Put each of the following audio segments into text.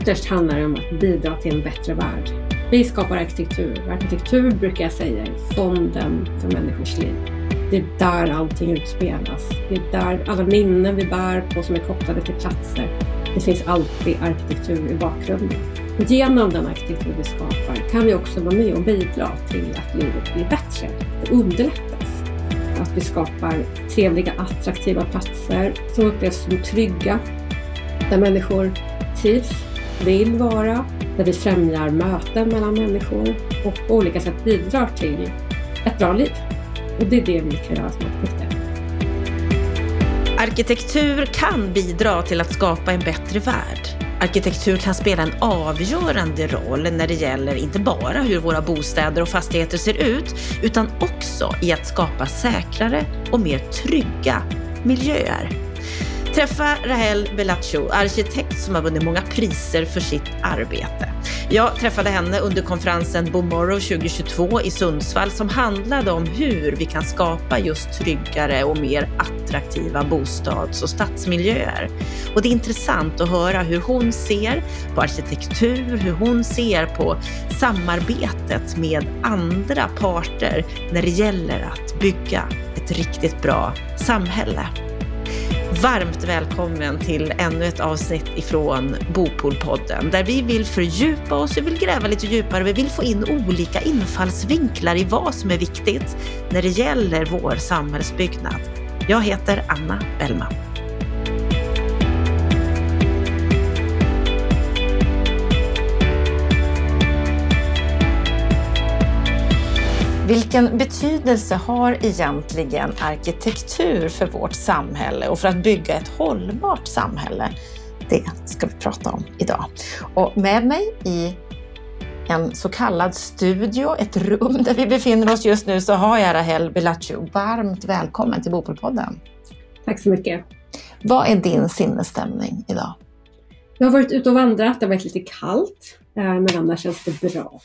ytterst handlar det om att bidra till en bättre värld. Vi skapar arkitektur. Arkitektur brukar jag säga är fonden för människors liv. Det är där allting utspelas. Det är där alla minnen vi bär på som är kopplade till platser. Det finns alltid arkitektur i bakgrunden. Genom den arkitektur vi skapar kan vi också vara med och bidra till att livet blir bättre. Det underlättas. Att vi skapar trevliga, attraktiva platser som upplevs som trygga. Där människor trivs, vill vara, där vi främjar möten mellan människor och på olika sätt bidrar till ett bra liv. Och det är det vi kan göra som arkitekter. Arkitektur kan bidra till att skapa en bättre värld. Arkitektur kan spela en avgörande roll när det gäller inte bara hur våra bostäder och fastigheter ser ut, utan också i att skapa säkrare och mer trygga miljöer. Träffa Rahel Bellaccio, arkitekt som har vunnit många priser för sitt arbete. Jag träffade henne under konferensen Bomorrow 2022 i Sundsvall som handlade om hur vi kan skapa just tryggare och mer attraktiva bostads och stadsmiljöer. Och det är intressant att höra hur hon ser på arkitektur, hur hon ser på samarbetet med andra parter när det gäller att bygga ett riktigt bra samhälle. Varmt välkommen till ännu ett avsnitt ifrån Bopolpodden där vi vill fördjupa oss, vi vill gräva lite djupare, vi vill få in olika infallsvinklar i vad som är viktigt när det gäller vår samhällsbyggnad. Jag heter Anna Bellman. Vilken betydelse har egentligen arkitektur för vårt samhälle och för att bygga ett hållbart samhälle? Det ska vi prata om idag. Och med mig i en så kallad studio, ett rum där vi befinner oss just nu, så har jag Rahel Bellaccio. Varmt välkommen till Bopolpodden. Tack så mycket. Vad är din sinnesstämning idag? Jag har varit ute och vandrat, det har varit lite kallt, eh, men annars känns det bra.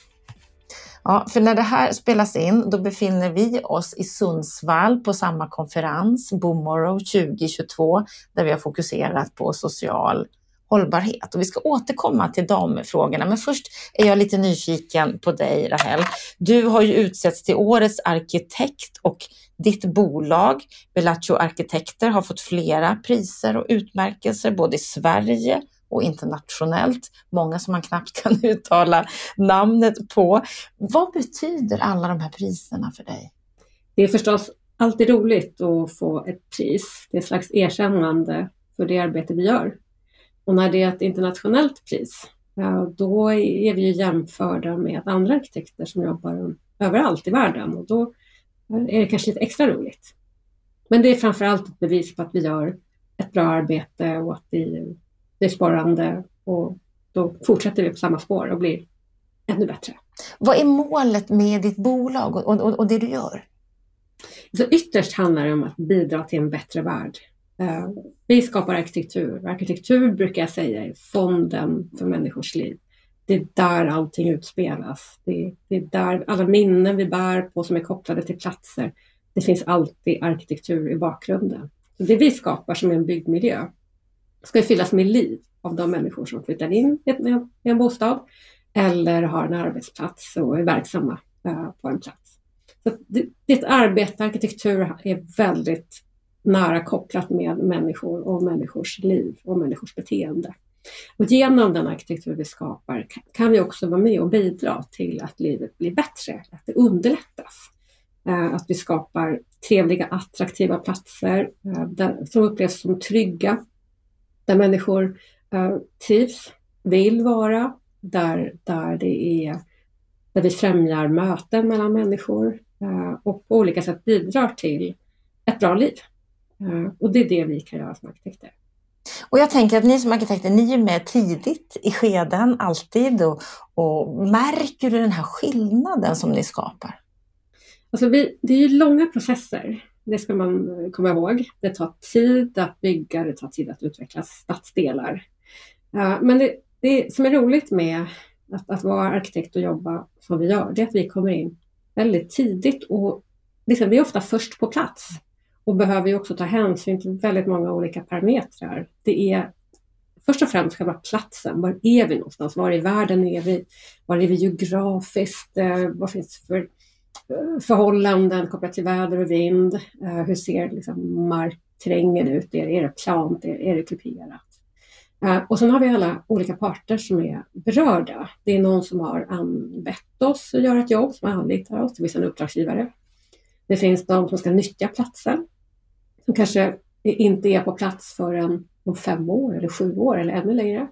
Ja, för när det här spelas in, då befinner vi oss i Sundsvall på samma konferens, Bomorrow 2022, där vi har fokuserat på social hållbarhet. Och vi ska återkomma till de frågorna, men först är jag lite nyfiken på dig, Rahel. Du har ju utsetts till årets arkitekt och ditt bolag, Bellaccio Arkitekter, har fått flera priser och utmärkelser både i Sverige och internationellt. Många som man knappt kan uttala namnet på. Vad betyder alla de här priserna för dig? Det är förstås alltid roligt att få ett pris. Det är ett slags erkännande för det arbete vi gör. Och när det är ett internationellt pris, då är vi ju jämförda med andra arkitekter som jobbar överallt i världen och då är det kanske lite extra roligt. Men det är framförallt ett bevis på att vi gör ett bra arbete och att vi det är sparande och då fortsätter vi på samma spår och blir ännu bättre. Vad är målet med ditt bolag och, och, och det du gör? Så ytterst handlar det om att bidra till en bättre värld. Uh, vi skapar arkitektur. Arkitektur brukar jag säga är fonden för människors liv. Det är där allting utspelas. Det, det är där alla minnen vi bär på som är kopplade till platser. Det finns alltid arkitektur i bakgrunden. Så det vi skapar som är en byggmiljö, ska fyllas med liv av de människor som flyttar in i en bostad eller har en arbetsplats och är verksamma eh, på en plats. Så ditt arbete, arkitektur, är väldigt nära kopplat med människor och människors liv och människors beteende. Och genom den arkitektur vi skapar kan vi också vara med och bidra till att livet blir bättre, att det underlättas. Eh, att vi skapar trevliga, attraktiva platser eh, som upplevs som trygga där människor uh, trivs, vill vara, där, där, det är, där vi främjar möten mellan människor uh, och på olika sätt bidrar till ett bra liv. Uh, och det är det vi kan göra som arkitekter. Och jag tänker att ni som arkitekter, ni är med tidigt i skeden alltid och, och märker du den här skillnaden som ni skapar? Alltså vi, det är ju långa processer det ska man komma ihåg. Det tar tid att bygga, det tar tid att utveckla stadsdelar. Men det, det som är roligt med att, att vara arkitekt och jobba som vi gör, det är att vi kommer in väldigt tidigt och liksom, vi är ofta först på plats och behöver ju också ta hänsyn till väldigt många olika parametrar. Det är först och främst själva platsen. Var är vi någonstans? Var i världen är vi? Var är vi geografiskt? Eh, vad finns det för förhållanden kopplat till väder och vind? Eh, hur ser liksom, markterrängen ut? Är, det plant? Är, det kuperat? Eh, och sen har vi alla olika parter som är berörda. Det är någon som har anbett oss att göra ett jobb, som anlitar oss, det finns en uppdragsgivare. Det finns de som ska nyttja platsen, som kanske inte är på plats förrän om fem år eller sju år eller ännu längre.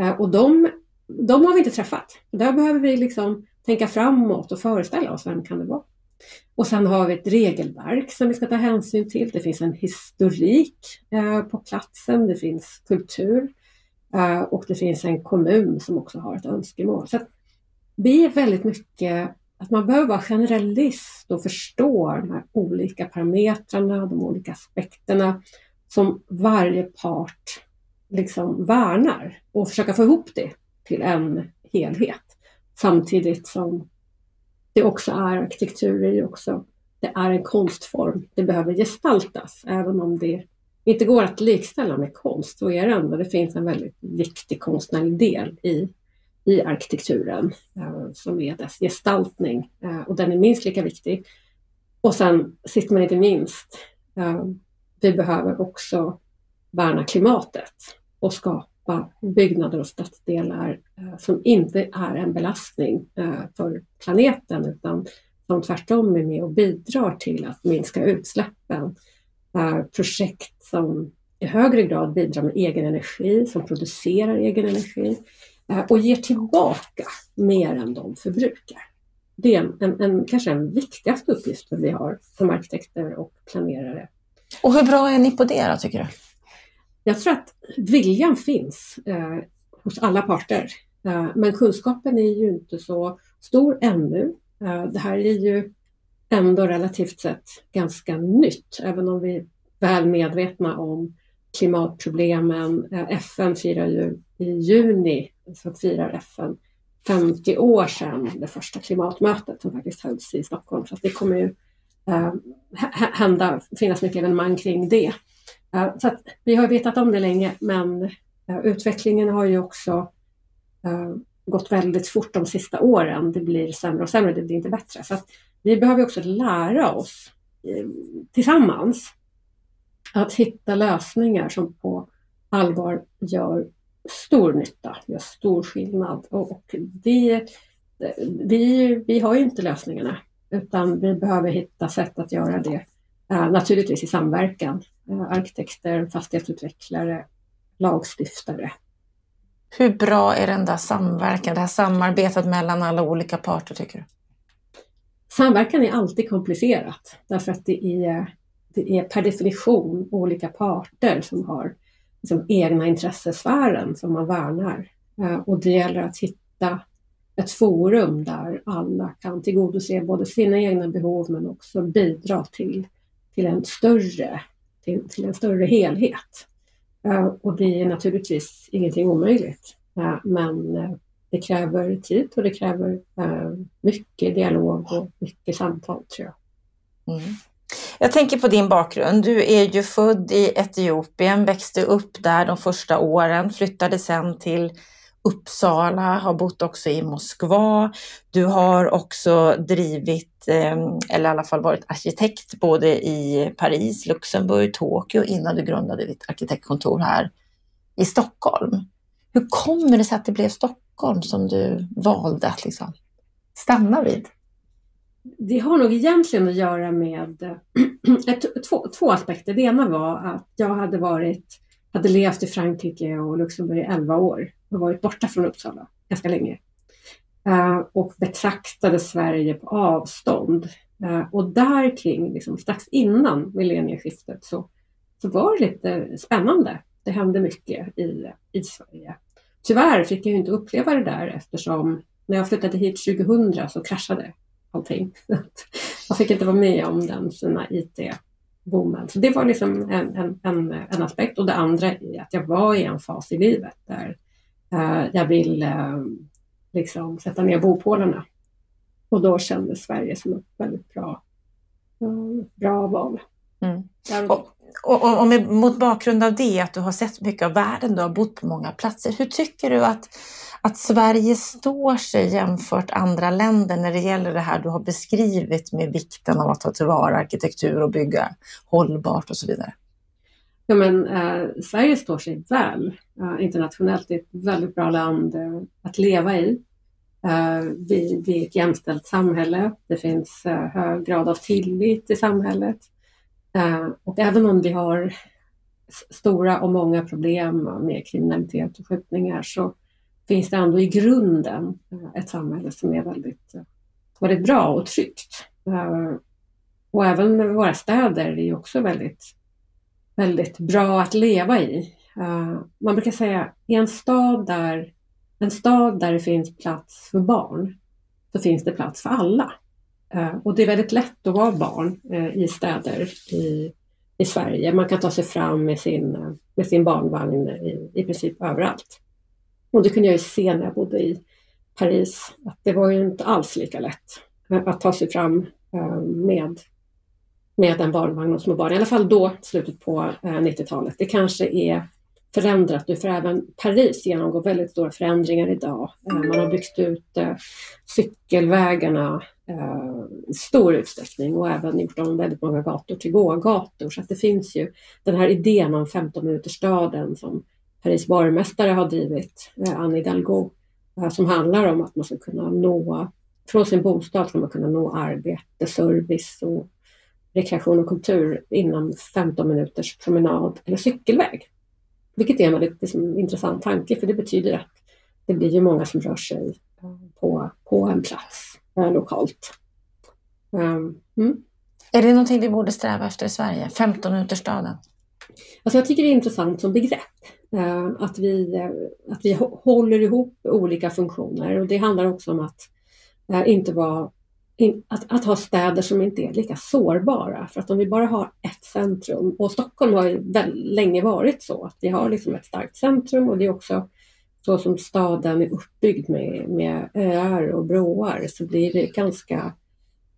Eh, och de, de har vi inte träffat. Där behöver vi liksom tänka framåt och föreställa oss vem kan det vara. Och sen har vi ett regelverk som vi ska ta hänsyn till. Det finns en historik eh, på platsen, det finns kultur eh, och det finns en kommun som också har ett önskemål. Så det är väldigt mycket att man behöver vara generalist och förstå de här olika parametrarna, de olika aspekterna som varje part liksom värnar och försöka få ihop det till en helhet. Samtidigt som det också är arkitektur, är också, det är en konstform. Det behöver gestaltas, även om det inte går att likställa med konst, så är det ändå, det finns en väldigt viktig konstnärlig del i, i arkitekturen eh, som är dess gestaltning eh, och den är minst lika viktig. Och sen sist men inte minst, eh, vi behöver också värna klimatet och skapa byggnader och stadsdelar eh, som inte är en belastning eh, för planeten utan som tvärtom är med och bidrar till att minska utsläppen. Eh, projekt som i högre grad bidrar med egen energi, som producerar egen energi eh, och ger tillbaka mer än de förbrukar. Det är en, en, en kanske den viktigaste uppgiften vi har som arkitekter och planerare och hur bra är ni på det då, tycker du? Jag tror att viljan finns eh, hos alla parter. Eh, men kunskapen är ju inte så stor ännu. Eh, det här är ju ändå relativt sett ganska nytt, även om vi är väl medvetna om klimatproblemen. Eh, FN firar ju i juni, så firar FN 50 år sedan det första klimatmötet som faktiskt hölls i Stockholm. Så det kommer ju eh, hända, finnas mycket evenemang kring det. Så att, vi har vetat om det länge men utvecklingen har ju också gått väldigt fort de sista åren. Det blir sämre och sämre, det blir inte bättre. Så vi behöver också lära oss eh, tillsammans att hitta lösningar som på allvar gör stor nytta, gör stor skillnad. Och, och det, vi, vi har ju inte lösningarna utan vi behöver hitta sätt att göra det. Uh, naturligtvis i samverkan. Uh, arkitekter, fastighetsutvecklare, lagstiftare. Hur bra är den där samverkan, det här samarbetet mellan alla olika parter tycker du? Samverkan är alltid komplicerat därför att det är, det är per definition olika parter som har liksom egna intressesfären som man värnar. Uh, och det gäller att hitta ett forum där alla kan tillgodose både sina egna behov men också bidra till, till, en, större, till, till en större helhet. Eh, och det är naturligtvis ingenting omöjligt, eh, men eh, det kräver tid och det kräver mycket dialog och mycket samtal tror jag. Mm. Jag tänker på din bakgrund. Du är ju född i Etiopien, växte upp där de första åren, flyttade sen till Uppsala, har bott också i Moskva. Du har också drivit, eh, eller i alla fall varit arkitekt både i Paris, Luxemburg, Tokyo innan du grundade ditt arkitektkontor här i Stockholm. Hur kommer det sig att det blev Stockholm som du valde att liksom stanna vid? Det har nog egentligen att göra med eh, två, två aspekter. Det ena var att jag hade varit hade levt i Frankrike och Luxemburg i 11 år har varit borta från Uppsala ganska länge. Eh, och betraktade Sverige på avstånd. Eh, och där kring, liksom, strax innan millennieskiftet, så, så var det lite spännande. Det hände mycket i, i Sverige. Tyvärr fick jag inte uppleva det där eftersom när jag flyttade hit 2000 så kraschade allting. jag fick inte vara med om den fina IT boomen. Så det var liksom en, en, en, en, aspekt. Och det andra är att jag var i en fas i livet där jag vill uh, liksom sätta ner bopålarna. Och då kändes Sverige som ett väldigt bra, uh, bra val. Mm. Och, och, och med, mot bakgrund av det, att du har sett mycket av världen, du har bott på många platser, hur tycker du att, att Sverige står sig jämfört andra länder när det gäller det här du har beskrivit med vikten av att ta tillvara arkitektur och bygga hållbart och så vidare? Ja, men, eh, Sverige står sig väl eh, internationellt. Det är ett väldigt bra land eh, att leva i. Eh, vi, vi är ett jämställt samhälle. Det finns eh, hög grad av tillit i samhället. Eh, och även om vi har stora och många problem med kriminalitet och skjutningar så finns det ändå i grunden eh, ett samhälle som är väldigt, eh, väldigt bra och tryggt. Eh, och även våra städer är också väldigt, väldigt bra att leva i. Eh, man brukar säga i en stad där en stad där det finns plats för barn, så finns det plats för alla. Eh, och det är väldigt lätt att vara barn eh, i städer i, i Sverige. Man kan ta sig fram med sin, med sin barnvagn i, i princip överallt. Och det kunde jag ju se när jag bodde i Paris, att det var ju inte alls lika lätt att ta sig fram med, med en barnvagn och små barn. I alla fall då, slutet på eh, 90-talet. Det kanske är förändrat nu, för även Paris genomgår väldigt stora förändringar idag. Eh, man har byggt ut eh, cykelvägarna i stor utsträckning och även gjort om väldigt många gator till gågator. Så att det finns ju den här idén om 15 minutersstaden som Paris borgmästare har drivit, Anne Hidalgo, som handlar om att man ska kunna nå, från sin bostad ska man kunna nå arbete, service och rekreation och kultur inom 15 minuters promenad eller cykelväg. Vilket är en väldigt liksom, intressant tanke för det betyder att det blir ju många som rör sig på, på en plats eh, lokalt. Um, mm. Är det någonting vi borde sträva efter i Sverige? 15 minutersstaden? Alltså jag tycker det är intressant som begrepp. Uh, att, vi, uh, att vi håller ihop olika funktioner och det handlar också om att uh, inte vara att, att, ha städer som inte är lika sårbara. För att om vi bara har ett centrum, och Stockholm har ju länge varit så, att vi har liksom ett starkt centrum och det är också så som staden är uppbyggd med, med öar och broar så blir det ganska,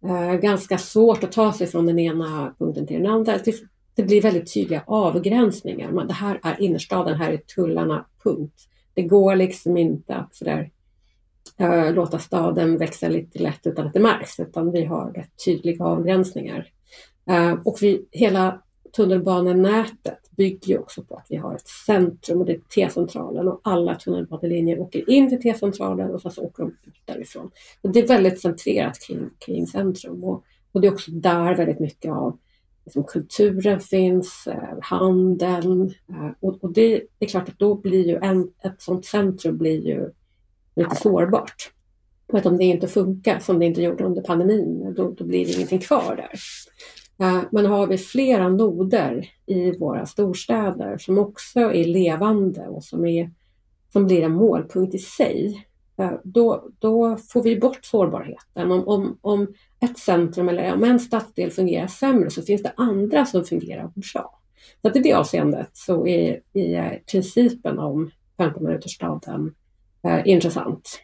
eh, ganska svårt att ta sig från den ena punkten till den andra. Det, det blir väldigt tydliga avgränsningar. Man, det här är innerstaden, här är tullarna, punkt. Det går liksom inte att sådär äh, låta staden växa lite lätt utan att det märks, utan vi har rätt tydliga avgränsningar. Äh, och vi, hela tunnelbanenätet bygger också på att vi har ett centrum och det är T-centralen och alla tunnelbanelinjer åker in till T-centralen och sen så åker de ut därifrån. Så det är väldigt centrerat kring, kring centrum och, och det är också där väldigt mycket av liksom, kulturen finns, eh, handeln eh, och, och det, det, är klart att då blir ju en, ett sånt centrum blir ju lite sårbart. Och att om det inte funkar som det inte gjorde under pandemin, då, då blir det ingenting kvar där. Eh, men har vi flera noder i våra storstäder som också är levande och som, är, som blir en målpunkt i sig, eh, då, då får vi bort sårbarheten. Om, om, om ett centrum eller om en stadsdel fungerar sämre så finns det andra som fungerar bra. Så att i det avseendet så är, är principen om 15 minuters staden eh, intressant.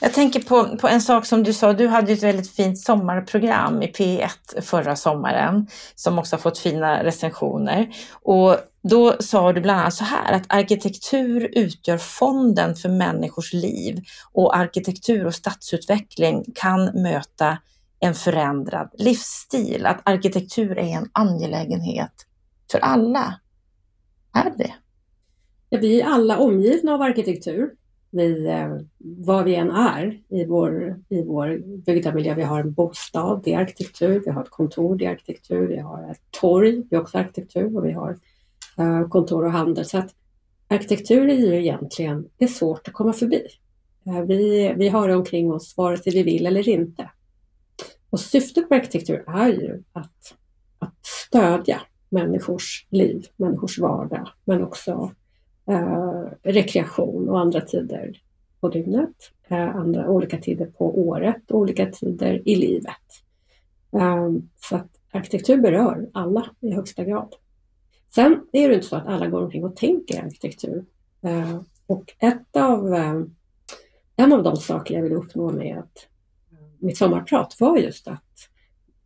Jag tänker på, på en sak som du sa, du hade ett väldigt fint sommarprogram i P1 förra sommaren som också har fått fina recensioner. Och då sa du bland annat så här att arkitektur utgör fonden för människors liv och arkitektur och stadsutveckling kan möta en förändrad livsstil. Att arkitektur är en angelägenhet för alla. Är det? Vi är alla omgivna av arkitektur. Vi, eh, vad vi än är i vår, i vår byggda miljö. Vi har en bostad, det är arkitektur. Vi har ett kontor, det är arkitektur. Vi har ett torg, det är också arkitektur. Och vi har eh, kontor och handel. Så att arkitektur är ju egentligen det är svårt att komma förbi. Eh, vi, vi har det omkring oss vare sig vi vill eller inte. Och syftet med arkitektur är ju att, att stödja människors liv, människors vardag, men också eh, rekreation och andra tider på dygnet, eh, andra, olika tider på året och olika tider i livet. Eh, så att arkitektur berör alla i högsta grad. Sen är det inte så att alla går omkring och tänker arkitektur. Eh, och ett av, eh, en av de saker jag vill uppnå med att, mitt sommarprat var just att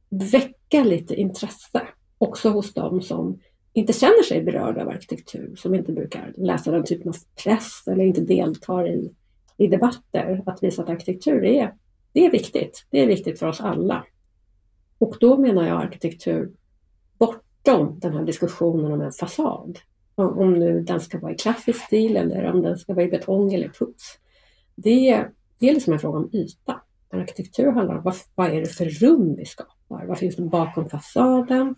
väcka lite intresse också hos dem som inte känner sig berörda av arkitektur, som inte brukar läsa den typen av press eller inte deltar i, i debatter, att visa att arkitektur är, det är viktigt. Det är viktigt för oss alla. Och då menar jag arkitektur bortom den här diskussionen om en fasad. Om nu den ska vara i klassisk stil eller om den ska vara i betong eller puts. Det, det är liksom en fråga om yta. Arkitektur handlar om vad, vad är det för rum vi skapar? Vad finns det bakom fasaden?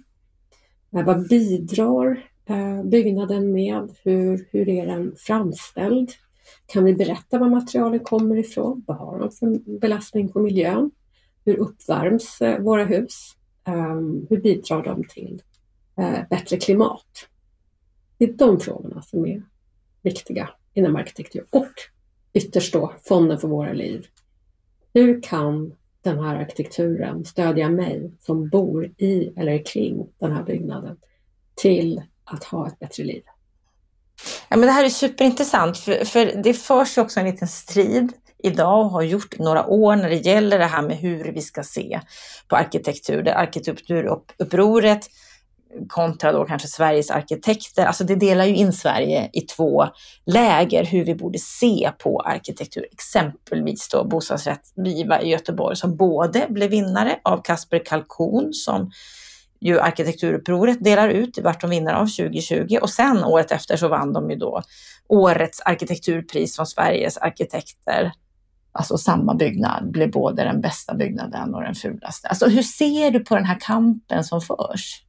Eh, vad bidrar eh, byggnaden med? Hur, hur är den framställd? Kan vi berätta var materialen kommer ifrån? Vad har de för belastning på miljön? Hur uppvärms eh, våra hus? Ehm, hur bidrar de till bättre klimat? Det är de frågorna som är viktiga inom arkitektur och ytterst då fonden för våra liv. Hur kan den här arkitekturen stödja mig som bor i eller kring den här byggnaden till att ha ett bättre liv? Ja, men det här är superintressant för, för det förs också en liten strid idag och har gjort några år när det gäller det här med hur vi ska se på arkitektur. Det arkitekturupproret kontra då kanske Sveriges arkitekter. Alltså det delar ju in Sverige i två läger hur vi borde se på arkitektur. Exempelvis då bostadsrätt Viva i Göteborg som både blev vinnare av Kasper Kalkon som ju arkitekturupproret delar ut, vart de vinnare av 2020 och sen året efter så vann de ju då årets arkitekturpris från Sveriges arkitekter. Alltså samma byggnad blev både den bästa byggnaden och den fulaste. Alltså hur ser du på den här kampen som förs?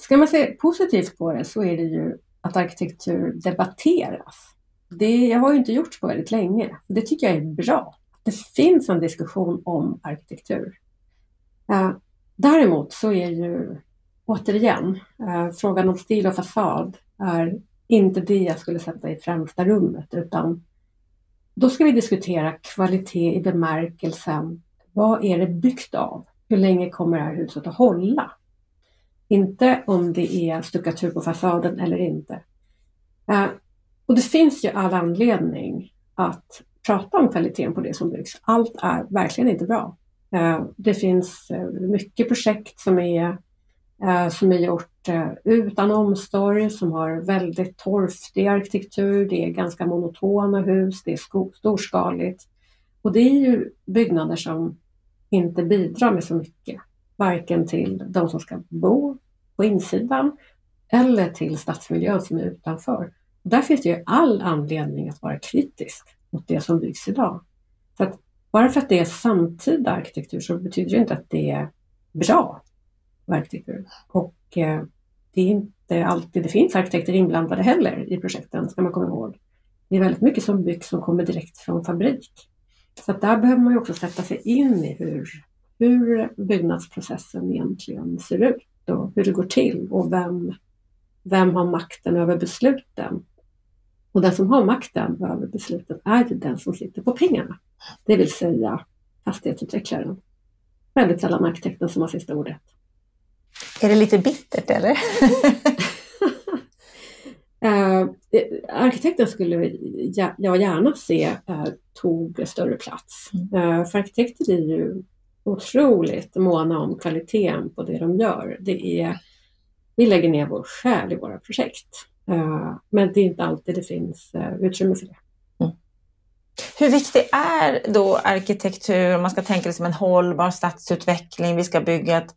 Ska man se positivt på det så är det ju att arkitektur debatteras. Det har ju inte gjorts på väldigt länge. Det tycker jag är bra. Det finns en diskussion om arkitektur. Eh, däremot så är ju återigen eh, frågan om stil och fasad är inte det jag skulle sätta i främsta rummet utan då ska vi diskutera kvalitet i bemärkelsen vad är det byggt av? Hur länge kommer det här huset att hålla? Inte om det är stuckatur på fasaden eller inte. Eh, och det finns ju all anledning att prata om kvaliteten på det som byggs. Allt är verkligen inte bra. Eh, det finns eh, mycket projekt som är, eh, som är gjort eh, utan omsorg, som har väldigt torftig arkitektur, det är ganska monotona hus, det är storskaligt. Och det är ju byggnader som inte bidrar med så mycket varken till de som ska bo på insidan eller till stadsmiljön som är utanför. Där finns det ju all anledning att vara kritisk mot det som byggs idag. Så att bara för att det är samtida arkitektur så betyder det inte att det är bra arkitektur. Och eh, det är inte alltid det finns arkitekter inblandade heller i projekten, ska man komma ihåg. Det är väldigt mycket som byggs som kommer direkt från fabrik. Så att där behöver man ju också sätta sig in i hur hur byggnadsprocessen egentligen ser ut och hur det går till och vem, vem har makten över besluten. Och den som har makten över besluten är ju den som sitter på pengarna, det vill säga fastighetsutvecklaren. Väldigt sällan arkitekten som har sista ordet. Är det lite bittert eller? uh, arkitekten skulle jag gärna se uh, tog större plats. Uh, för arkitekter är ju otroligt måna om kvaliteten på det de gör. Det är, vi lägger ner vår själ i våra projekt. Eh, men det är inte alltid det finns eh, utrymme för det. Mm. Hur viktig är då arkitektur om man ska tänka som en hållbar stadsutveckling? Vi ska bygga ett,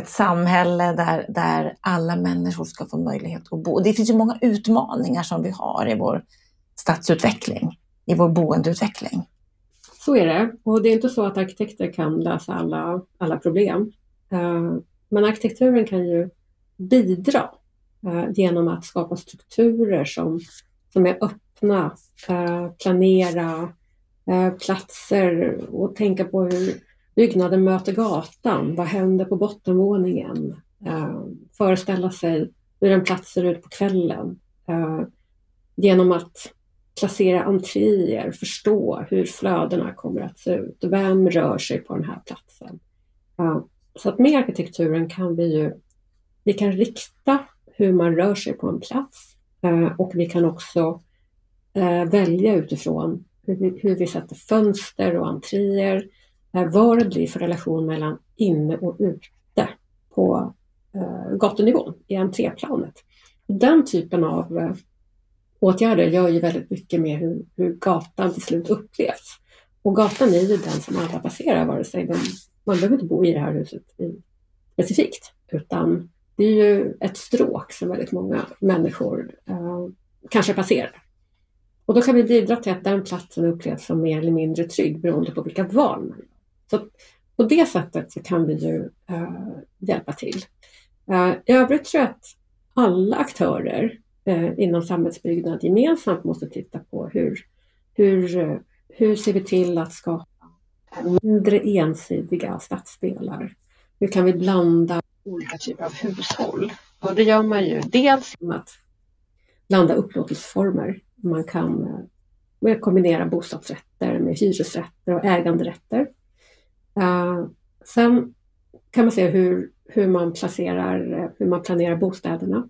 ett samhälle där, där alla människor ska få möjlighet att bo. Det finns ju många utmaningar som vi har i vår stadsutveckling, i vår boendeutveckling. Så är det. Och det är inte så att arkitekter kan lösa alla, alla problem. Eh, men arkitekturen kan ju bidra eh, genom att skapa strukturer som, som är öppna, eh, planera platser och tänka på hur byggnaden möter gatan. Vad händer på bottenvåningen? Föreställa sig hur en plats ser ut på kvällen. Genom att placera entréer, förstå hur flödena kommer att se ut. Vem rör sig på den här platsen? Så att med arkitekturen kan vi ju vi kan rikta hur man rör sig på en plats eh, och vi kan också eh, välja utifrån hur vi, hur vi sätter fönster och entréer, eh, vad det blir för relation mellan inne och ute på, gatunivån, i entréplanet. Den typen av åtgärder gör ju väldigt mycket med hur, hur gatan till slut upplevs. Och gatan är ju den som alla passerar, vare sig de, man behöver inte bo i det här huset i, specifikt, utan det är ju ett stråk som väldigt många människor eh, kanske passerar. Och då kan vi bidra till att den platsen upplevs som mer eller mindre trygg beroende på vilka val man gör. Så på det sättet så kan vi ju eh, hjälpa till. Eh, I övrigt tror jag att alla aktörer eh, inom samhällsbyggnad gemensamt måste titta på hur, hur, eh, hur ser vi till att skapa mindre ensidiga stadsdelar? Hur kan vi blanda olika typer av hushåll? Och det gör man ju dels genom att blanda upplåtelseformer. Man kan eh, kombinera bostadsrätter med hyresrätter och äganderätter. Uh, sen kan man se hur, hur, man placerar, eh, hur man planerar bostäderna.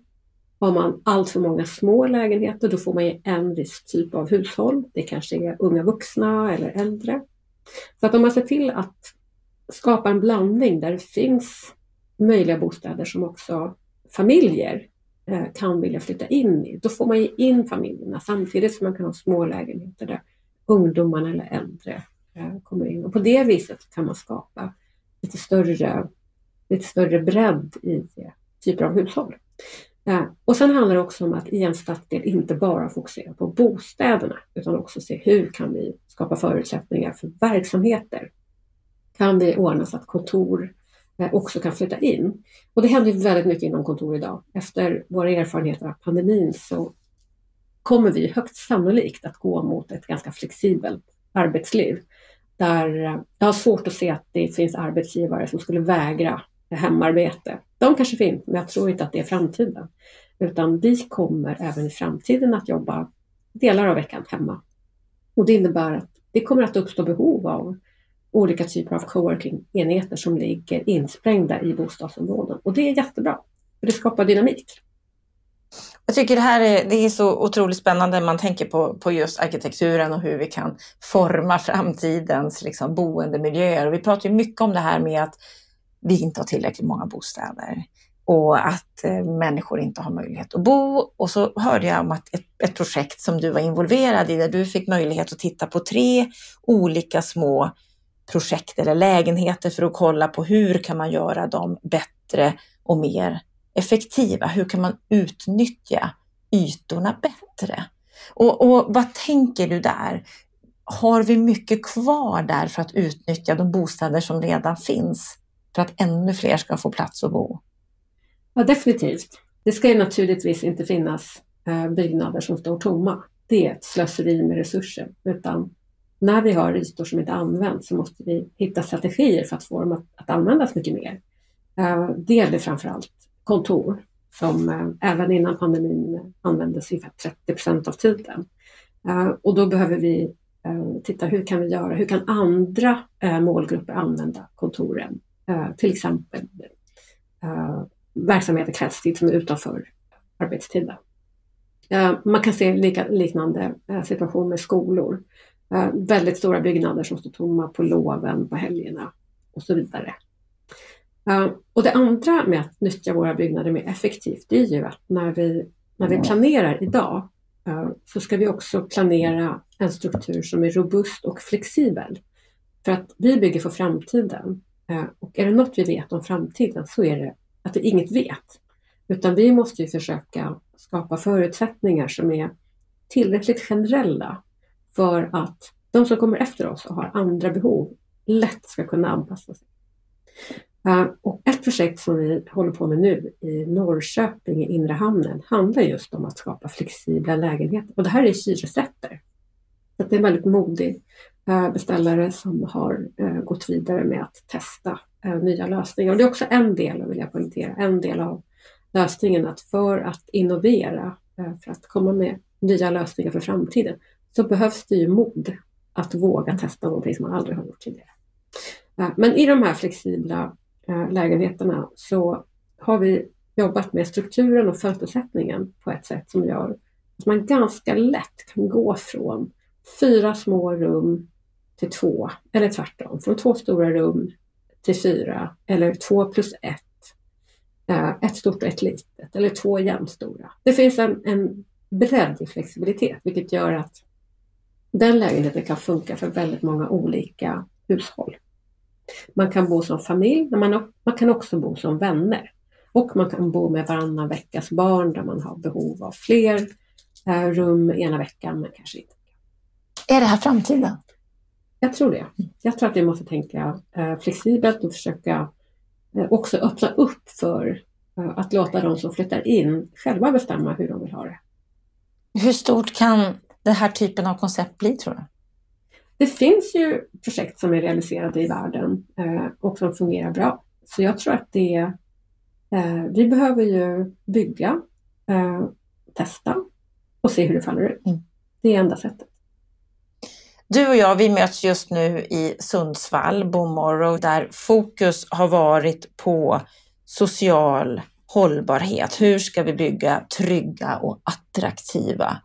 Har man allt för många små lägenheter då får man ju en viss typ av hushåll. Det kanske är unga vuxna eller äldre. Så att om man ser till att skapa en blandning där det finns möjliga bostäder som också familjer eh, kan vilja flytta in i, då får man ju in familjerna samtidigt som man kan ha små lägenheter där ungdomarna eller äldre eh, kommer in. Och på det viset kan man skapa lite större, lite större bredd i eh, typer av hushåll. Och sen handlar det också om att i en stadsdel inte bara fokusera på bostäderna utan också se hur kan vi skapa förutsättningar för verksamheter. Kan vi ordna så att kontor eh, också kan flytta in? Och det händer väldigt mycket inom kontor idag. Efter våra erfarenheter av pandemin så kommer vi högst sannolikt att gå mot ett ganska flexibelt arbetsliv. Där eh, jag har svårt att se att det finns arbetsgivare som skulle vägra hemarbete. De kanske finns, men jag tror inte att det är framtiden. Utan vi kommer även i framtiden att jobba delar av veckan hemma. Och det innebär att det kommer att uppstå behov av olika typer av coworking-enheter som ligger insprängda i bostadsområden. Och det är jättebra, för det skapar dynamik. Jag tycker det här är, det är så otroligt spännande när man tänker på, på just arkitekturen och hur vi kan forma framtidens liksom, boendemiljöer. Och vi pratar ju mycket om det här med att vi inte har tillräckligt många bostäder och att eh, människor inte har möjlighet att bo. Och så hörde jag om att ett, ett, projekt som du var involverad i där du fick möjlighet att titta på tre olika små projekt eller lägenheter för att kolla på hur kan man göra dem bättre och mer effektiva? Hur kan man utnyttja ytorna bättre? Och, och vad tänker du där? Har vi mycket kvar där för att utnyttja de bostäder som redan finns? För att ännu fler ska få plats att bo? Ja, definitivt. Det ska ju naturligtvis inte finnas eh, byggnader som står tomma. Det är ett slöseri med resurser. Utan när vi har ytor som inte används så måste vi hitta strategier för att få dem att, att användas mycket mer. Eh, det gäller framförallt kontor som eh, även innan pandemin användes ungefär 30 procent av tiden. Och då behöver vi titta hur kan vi göra, hur kan andra målgrupper använda kontoren Eh, till exempel eh, verksamheter kvällstid som är utanför arbetstiden. Eh, man kan se lika, liknande situation med skolor. Väldigt stora byggnader som står tomma på loven, på helgerna och så vidare. Och det andra med att nyttja våra byggnader mer effektivt, det är ju att när vi, när vi planerar idag så ska vi också planera en struktur som är robust och flexibel. För att vi bygger för framtiden Eh, och är det något vi vet om framtiden så är det att vi inget vet. Utan vi måste ju försöka skapa förutsättningar som är tillräckligt generella för att de som kommer efter oss och har andra behov lätt ska kunna anpassa sig. Eh, och ett projekt som vi håller på med nu i Norrköping i inre hamnen handlar just om att skapa flexibla lägenheter. Och det här är hyresrätter. Så det är en väldigt modig Eh, beställare som har eh, gått vidare med att testa eh, nya lösningar. Och det är också en del, vill jag poängtera, en del av lösningen att för att innovera, för att komma med nya lösningar för framtiden, så behövs det ju mod att våga testa någonting som man aldrig har gjort tidigare. Men i de här flexibla lägenheterna så har vi jobbat med strukturen och förutsättningen på ett sätt som gör att man ganska lätt kan gå från fyra små rum till två, eller tvärtom, från två stora rum till fyra, eller två plus ett. Eh, ett stort och ett litet eller två jämnstora. Det finns en, en bredd i flexibilitet vilket gör att den lägenheten kan funka för väldigt många olika hushåll. Man kan bo som familj, men man, man kan också bo som vänner. Och man kan bo med varannan veckas barn där man har behov av fler eh, rum ena veckan, men kanske inte. Är det här framtiden? Jag tror det. Jag tror att vi måste tänka eh, flexibelt och försöka eh, också öppna upp för eh, att låta de som flyttar in själva bestämma hur de vill ha det. Hur stort kan den här typen av koncept bli tror du? Det finns ju projekt som är realiserade i världen och som fungerar bra. Så jag tror att det eh, vi behöver ju bygga, testa och se hur det faller ut. Mm. Det är enda sättet. Du och jag, vi möts just nu i Sundsvall, Bomorrow, där fokus har varit på social hållbarhet. Hur ska vi bygga trygga och attraktiva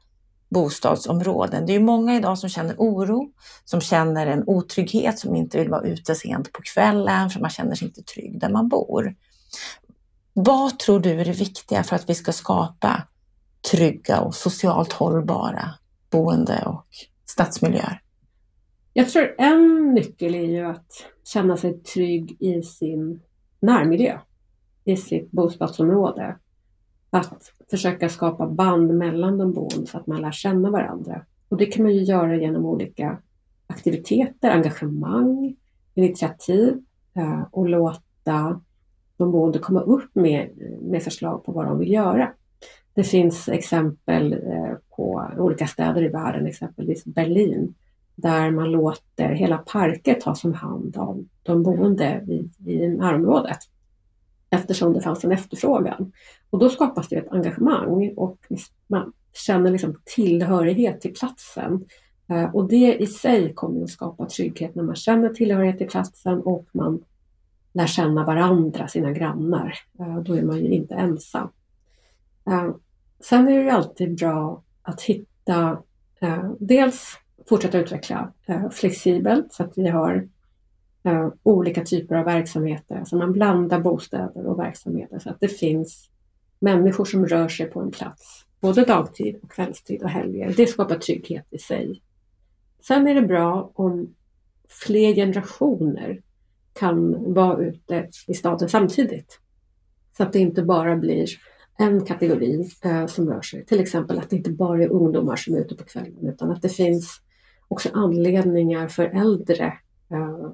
bostadsområden. Det är många idag som känner oro, som känner en otrygghet, som inte vill vara ute sent på kvällen för man känner sig inte trygg där man bor. Vad tror du är det viktiga för att vi ska skapa trygga och socialt hållbara boende och stadsmiljöer? Jag tror en nyckel är ju att känna sig trygg i sin närmiljö, i sitt bostadsområde. Att försöka skapa band mellan de boende så att man lär känna varandra. Och det kan man ju göra genom olika aktiviteter, engagemang, initiativ eh, och låta de boende komma upp med, med förslag på vad de vill göra. Det finns exempel eh, på olika städer i världen, exempelvis Berlin, där man låter hela parker tas om hand av de boende i, i närområdet eftersom det fanns en efterfrågan. Och då skapas det ett engagemang och man känner liksom tillhörighet till platsen. Eh, och det i sig kommer att skapa trygghet när man känner tillhörighet till platsen och man lär känna varandra, sina grannar. Eh, då är man ju inte ensam. Eh, sen är det ju alltid bra att hitta, dels fortsätta utveckla eh, flexibelt så att vi har eh, olika typer av verksamheter. Alltså man blandar bostäder och verksamheter så att det finns människor som rör sig på en plats, både dagtid och kvällstid och helger. Det skapar trygghet i sig. Sen är det bra om fler generationer kan vara ute i staden samtidigt. Så att det inte bara blir en kategori eh, som rör sig. Till exempel att det inte bara är ungdomar som är ute på kvällen utan att det finns också anledningar för äldre eh,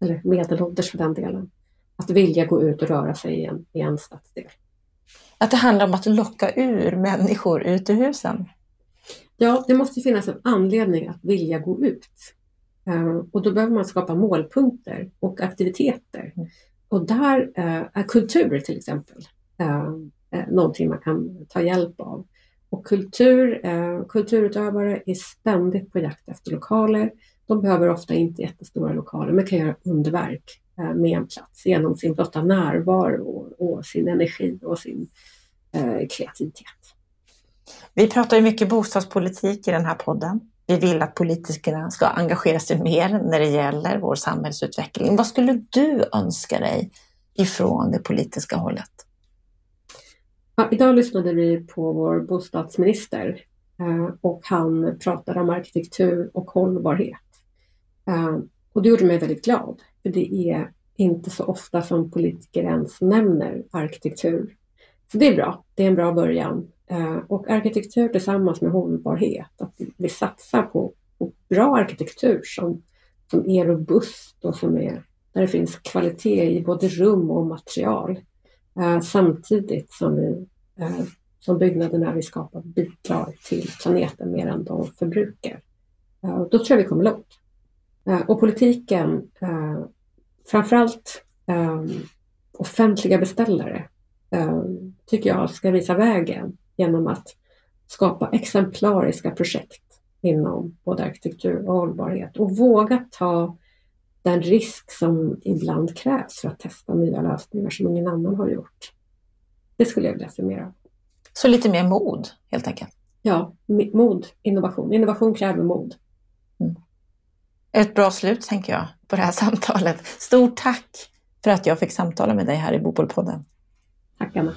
eller medelålders för den delen, att vilja gå ut och röra sig i en, i en stadsdel. Att det handlar om att locka ur människor ut ur husen? Ja, det måste finnas en anledning att vilja gå ut. Uh, och då behöver man skapa målpunkter och aktiviteter. Mm. Och där uh, är kultur till exempel någonting man kan ta hjälp av. Och kultur, eh, kulturutövare är ständigt på jakt efter lokaler de behöver ofta inte jättestora lokaler men kan göra underverk eh, med en plats genom sin blotta närvaro och, och sin energi och sin eh, kreativitet. Vi pratar ju mycket bostadspolitik i den här podden. Vi vill att politikerna ska engagera sig mer när det gäller vår samhällsutveckling. Vad skulle du önska dig ifrån det politiska hållet? Ja, idag lyssnade vi på vår bostadsminister eh, och han pratade om arkitektur och hållbarhet. Eh, och det gjorde mig väldigt glad, för det är inte så ofta som politiker ens nämner arkitektur. Så det är bra, det är en bra början. Eh, och arkitektur tillsammans med hållbarhet, att vi satsar på, på bra arkitektur som, som är robust och som är, där det finns kvalitet i både rum och material. Eh, samtidigt som vi eh, som byggnaderna vi skapar bidrar till planeten mer än de förbrukar. Eh, då tror jag vi kommer långt. Och politiken, framförallt offentliga beställare, tycker jag ska visa vägen genom att skapa exemplariska projekt inom både arkitektur och hållbarhet och våga ta den risk som ibland krävs för att testa nya lösningar som ingen annan har gjort. Det skulle jag vilja se mer av. Så lite mer mod helt enkelt? Ja, mod, innovation. Innovation kräver mod. Mm ett bra slut, tänker jag, på det här samtalet. Stort tack för att jag fick samtala med dig här i Bopolpodden. Tack Anna.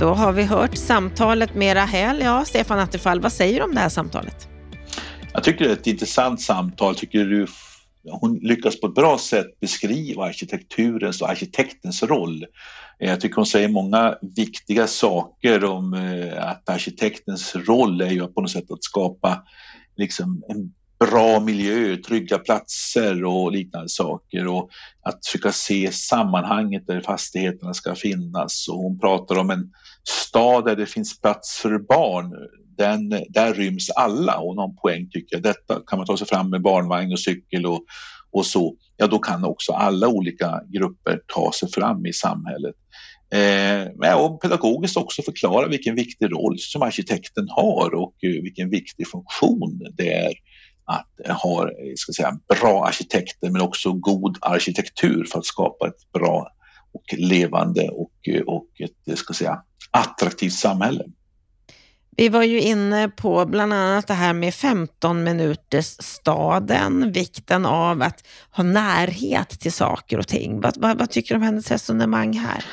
Då har vi hört samtalet med Rahel. Ja, Stefan Attefall, vad säger du om det här samtalet? Jag tycker det är ett intressant samtal. Tycker du hon lyckas på ett bra sätt beskriva arkitekturens och arkitektens roll. Eh, jag tycker hon säger många viktiga saker om eh, att arkitektens roll är ju på något sätt att skapa liksom en bra miljö, trygga platser och liknande saker och att försöka se sammanhanget där fastigheterna ska finnas. Och hon pratar om en stad där det finns plats för barn. Den, där ryms alla och någon poäng tycker jag detta kan man ta sig fram med barnvagn och cykel och, och så, ja då kan också alla olika grupper ta sig fram i samhället. Eh, och pedagogiskt också förklara vilken viktig roll som arkitekten har och eh, vilken viktig funktion det är att eh, ha eh, ska säga, bra arkitekter men också god arkitektur för att skapa ett bra och levande och, och ett ska säga, attraktivt samhälle. Vi var ju inne på bland annat det här med 15 minuters staden, vikten av att ha närhet till saker och ting. Vad, vad, vad tycker du om hennes resonemang här?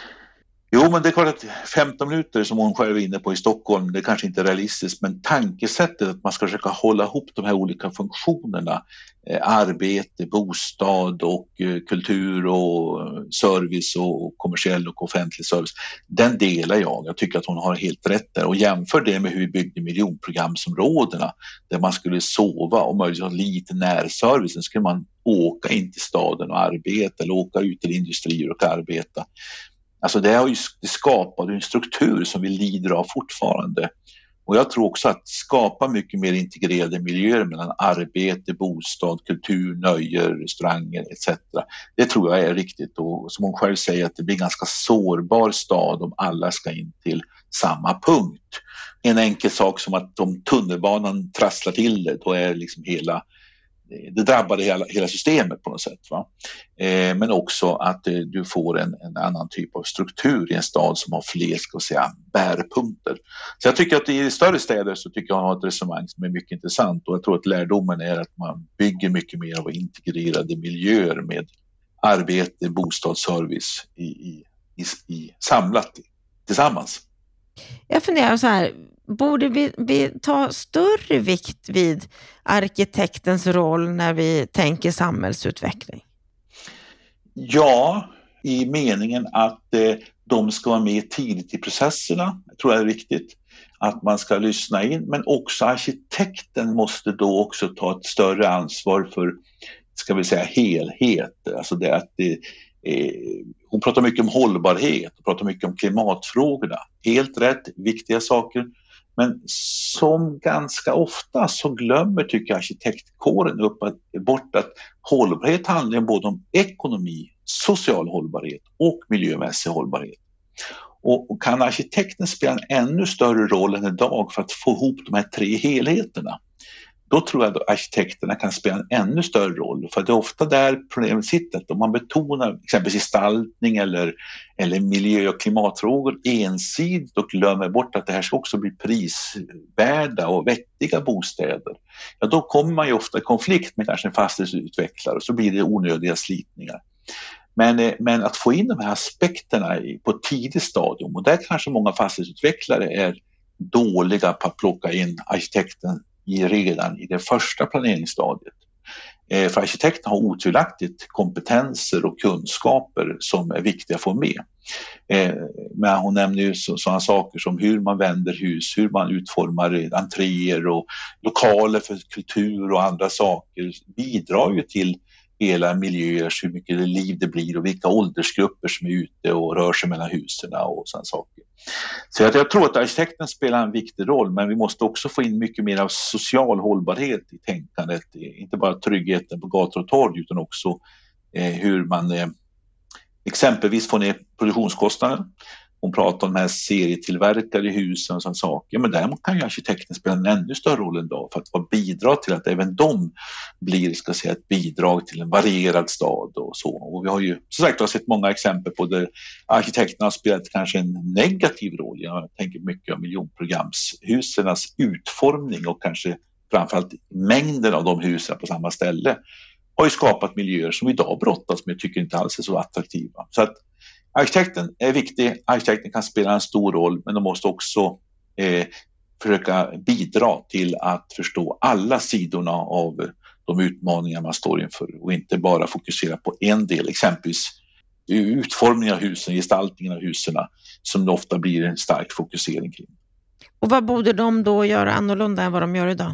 Jo, men det är klart att 15 minuter som hon själv är inne på i Stockholm, det kanske inte är realistiskt, men tankesättet att man ska försöka hålla ihop de här olika funktionerna, eh, arbete, bostad och eh, kultur och eh, service och kommersiell och offentlig service, den delar jag. Jag tycker att hon har helt rätt där och jämför det med hur vi byggde miljonprogramsområdena där man skulle sova och möjligtvis ha lite närservice, sen skulle man åka in till staden och arbeta eller åka ut till industrier och arbeta. Alltså det, har ju, det skapade en struktur som vi lider av fortfarande. Och jag tror också att skapa mycket mer integrerade miljöer mellan arbete, bostad, kultur, nöje, restauranger etc. Det tror jag är riktigt och som hon själv säger att det blir en ganska sårbar stad om alla ska in till samma punkt. En enkel sak som att om tunnelbanan trasslar till det, då är liksom hela det drabbade hela, hela systemet på något sätt. Va? Eh, men också att eh, du får en, en, annan typ av struktur i en stad som har fler ska säga, bärpunkter. Så jag tycker att i större städer så tycker jag har ett resonemang som är mycket intressant och jag tror att lärdomen är att man bygger mycket mer av integrerade miljöer med arbete, bostadsservice i, i, i, i samlat tillsammans. Jag funderar så här, borde vi, vi ta större vikt vid arkitektens roll när vi tänker samhällsutveckling? Ja, i meningen att eh, de ska vara med tidigt i processerna, jag tror jag är viktigt. Att man ska lyssna in, men också arkitekten måste då också ta ett större ansvar för, ska vi säga helhet, alltså det att det, eh, eh hon pratar mycket om hållbarhet, hon pratar mycket om klimatfrågorna. Helt rätt, viktiga saker. Men som ganska ofta så glömmer, tycker jag, arkitektkåren upp att, bort att hållbarhet handlar både om ekonomi, social hållbarhet och miljömässig hållbarhet. Och, och kan arkitekten spela en ännu större roll än idag för att få ihop de här tre helheterna? Då tror jag att arkitekterna kan spela en ännu större roll. För det är ofta där problemet sitter. Om man betonar exempelvis gestaltning eller, eller miljö och klimatfrågor ensidigt och glömmer bort att det här ska också bli prisvärda och vettiga bostäder. Ja, då kommer man ju ofta i konflikt med kanske en fastighetsutvecklare och så blir det onödiga slitningar. Men, eh, men att få in de här aspekterna på ett tidigt stadium och där kanske många fastighetsutvecklare är dåliga på att plocka in arkitekten i, redan i det första planeringsstadiet. Eh, för arkitekterna har otvivelaktigt kompetenser och kunskaper som är viktiga att få med. Eh, men hon nämner ju sådana saker som hur man vänder hus, hur man utformar entréer och lokaler för kultur och andra saker bidrar ju till hela miljöer, hur mycket liv det blir och vilka åldersgrupper som är ute och rör sig mellan husen och sådana saker. Så jag, jag tror att arkitekten spelar en viktig roll men vi måste också få in mycket mer av social hållbarhet i tänkandet. Inte bara tryggheten på gator och torg utan också eh, hur man eh, exempelvis får ner produktionskostnaden hon pratar om de här serietillverkade husen och sådana saker. Men däremot kan ju arkitekten spela en ännu större roll idag för att bidra till att även de blir ska säga, ett bidrag till en varierad stad och så. Och vi har ju som sagt har sett många exempel på där arkitekterna har spelat kanske en negativ roll. Jag tänker mycket om miljonprogramshusernas utformning och kanske framförallt mängden av de husen på samma ställe har ju skapat miljöer som idag brottas med, tycker inte alls är så attraktiva. Så att arkitekten är viktig, arkitekten kan spela en stor roll, men de måste också eh, försöka bidra till att förstå alla sidorna av de utmaningar man står inför och inte bara fokusera på en del, exempelvis utformningen av husen, gestaltningen av husen som det ofta blir en stark fokusering kring. Och vad borde de då göra annorlunda än vad de gör idag?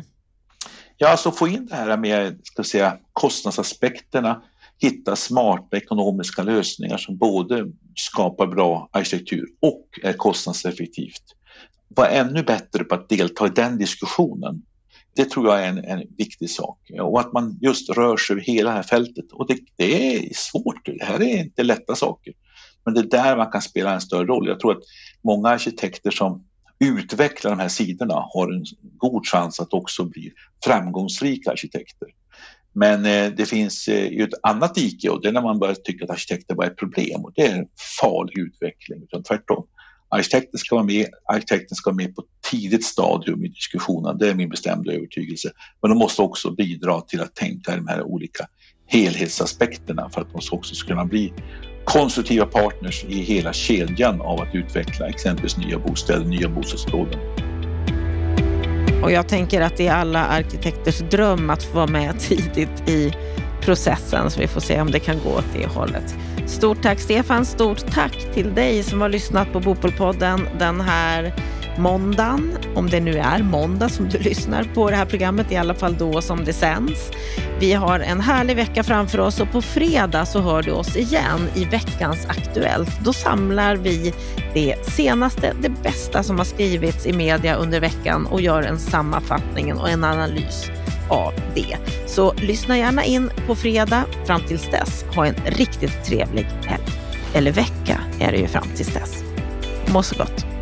Ja, alltså få in det här med ska säga, kostnadsaspekterna, hitta smarta ekonomiska lösningar som både skapar bra arkitektur och är kostnadseffektivt. Var ännu bättre på att delta i den diskussionen. Det tror jag är en, en viktig sak och att man just rör sig över hela det här fältet. Och det, det är svårt, det här är inte lätta saker. Men det är där man kan spela en större roll. Jag tror att många arkitekter som utvecklar de här sidorna har en god chans att också bli framgångsrika arkitekter. Men eh, det finns eh, ju ett annat dike och det är när man börjar tycka att arkitekter bara är ett problem och det är farlig utveckling. Utan tvärtom, arkitekten ska vara med, arkitekten ska vara med på ett tidigt stadium i diskussionen, det är min bestämda övertygelse. Men de måste också bidra till att tänka i de här olika helhetsaspekterna för att de också ska kunna bli konstruktiva partners i hela kedjan av att utveckla exempelvis nya bostäder, nya bostadsområden. Och jag tänker att det är alla arkitekters dröm att få vara med tidigt i processen så vi får se om det kan gå åt det hållet. Stort tack Stefan, stort tack till dig som har lyssnat på Bopolpodden den här måndagen, om det nu är måndag som du lyssnar på det här programmet, i alla fall då som det sänds. Vi har en härlig vecka framför oss och på fredag så hör du oss igen i veckans Aktuellt. Då samlar vi det senaste, det bästa som har skrivits i media under veckan och gör en sammanfattning och en analys av det. Så lyssna gärna in på fredag. Fram tills dess, ha en riktigt trevlig helg. Eller vecka är det ju fram tills dess. Må så gott.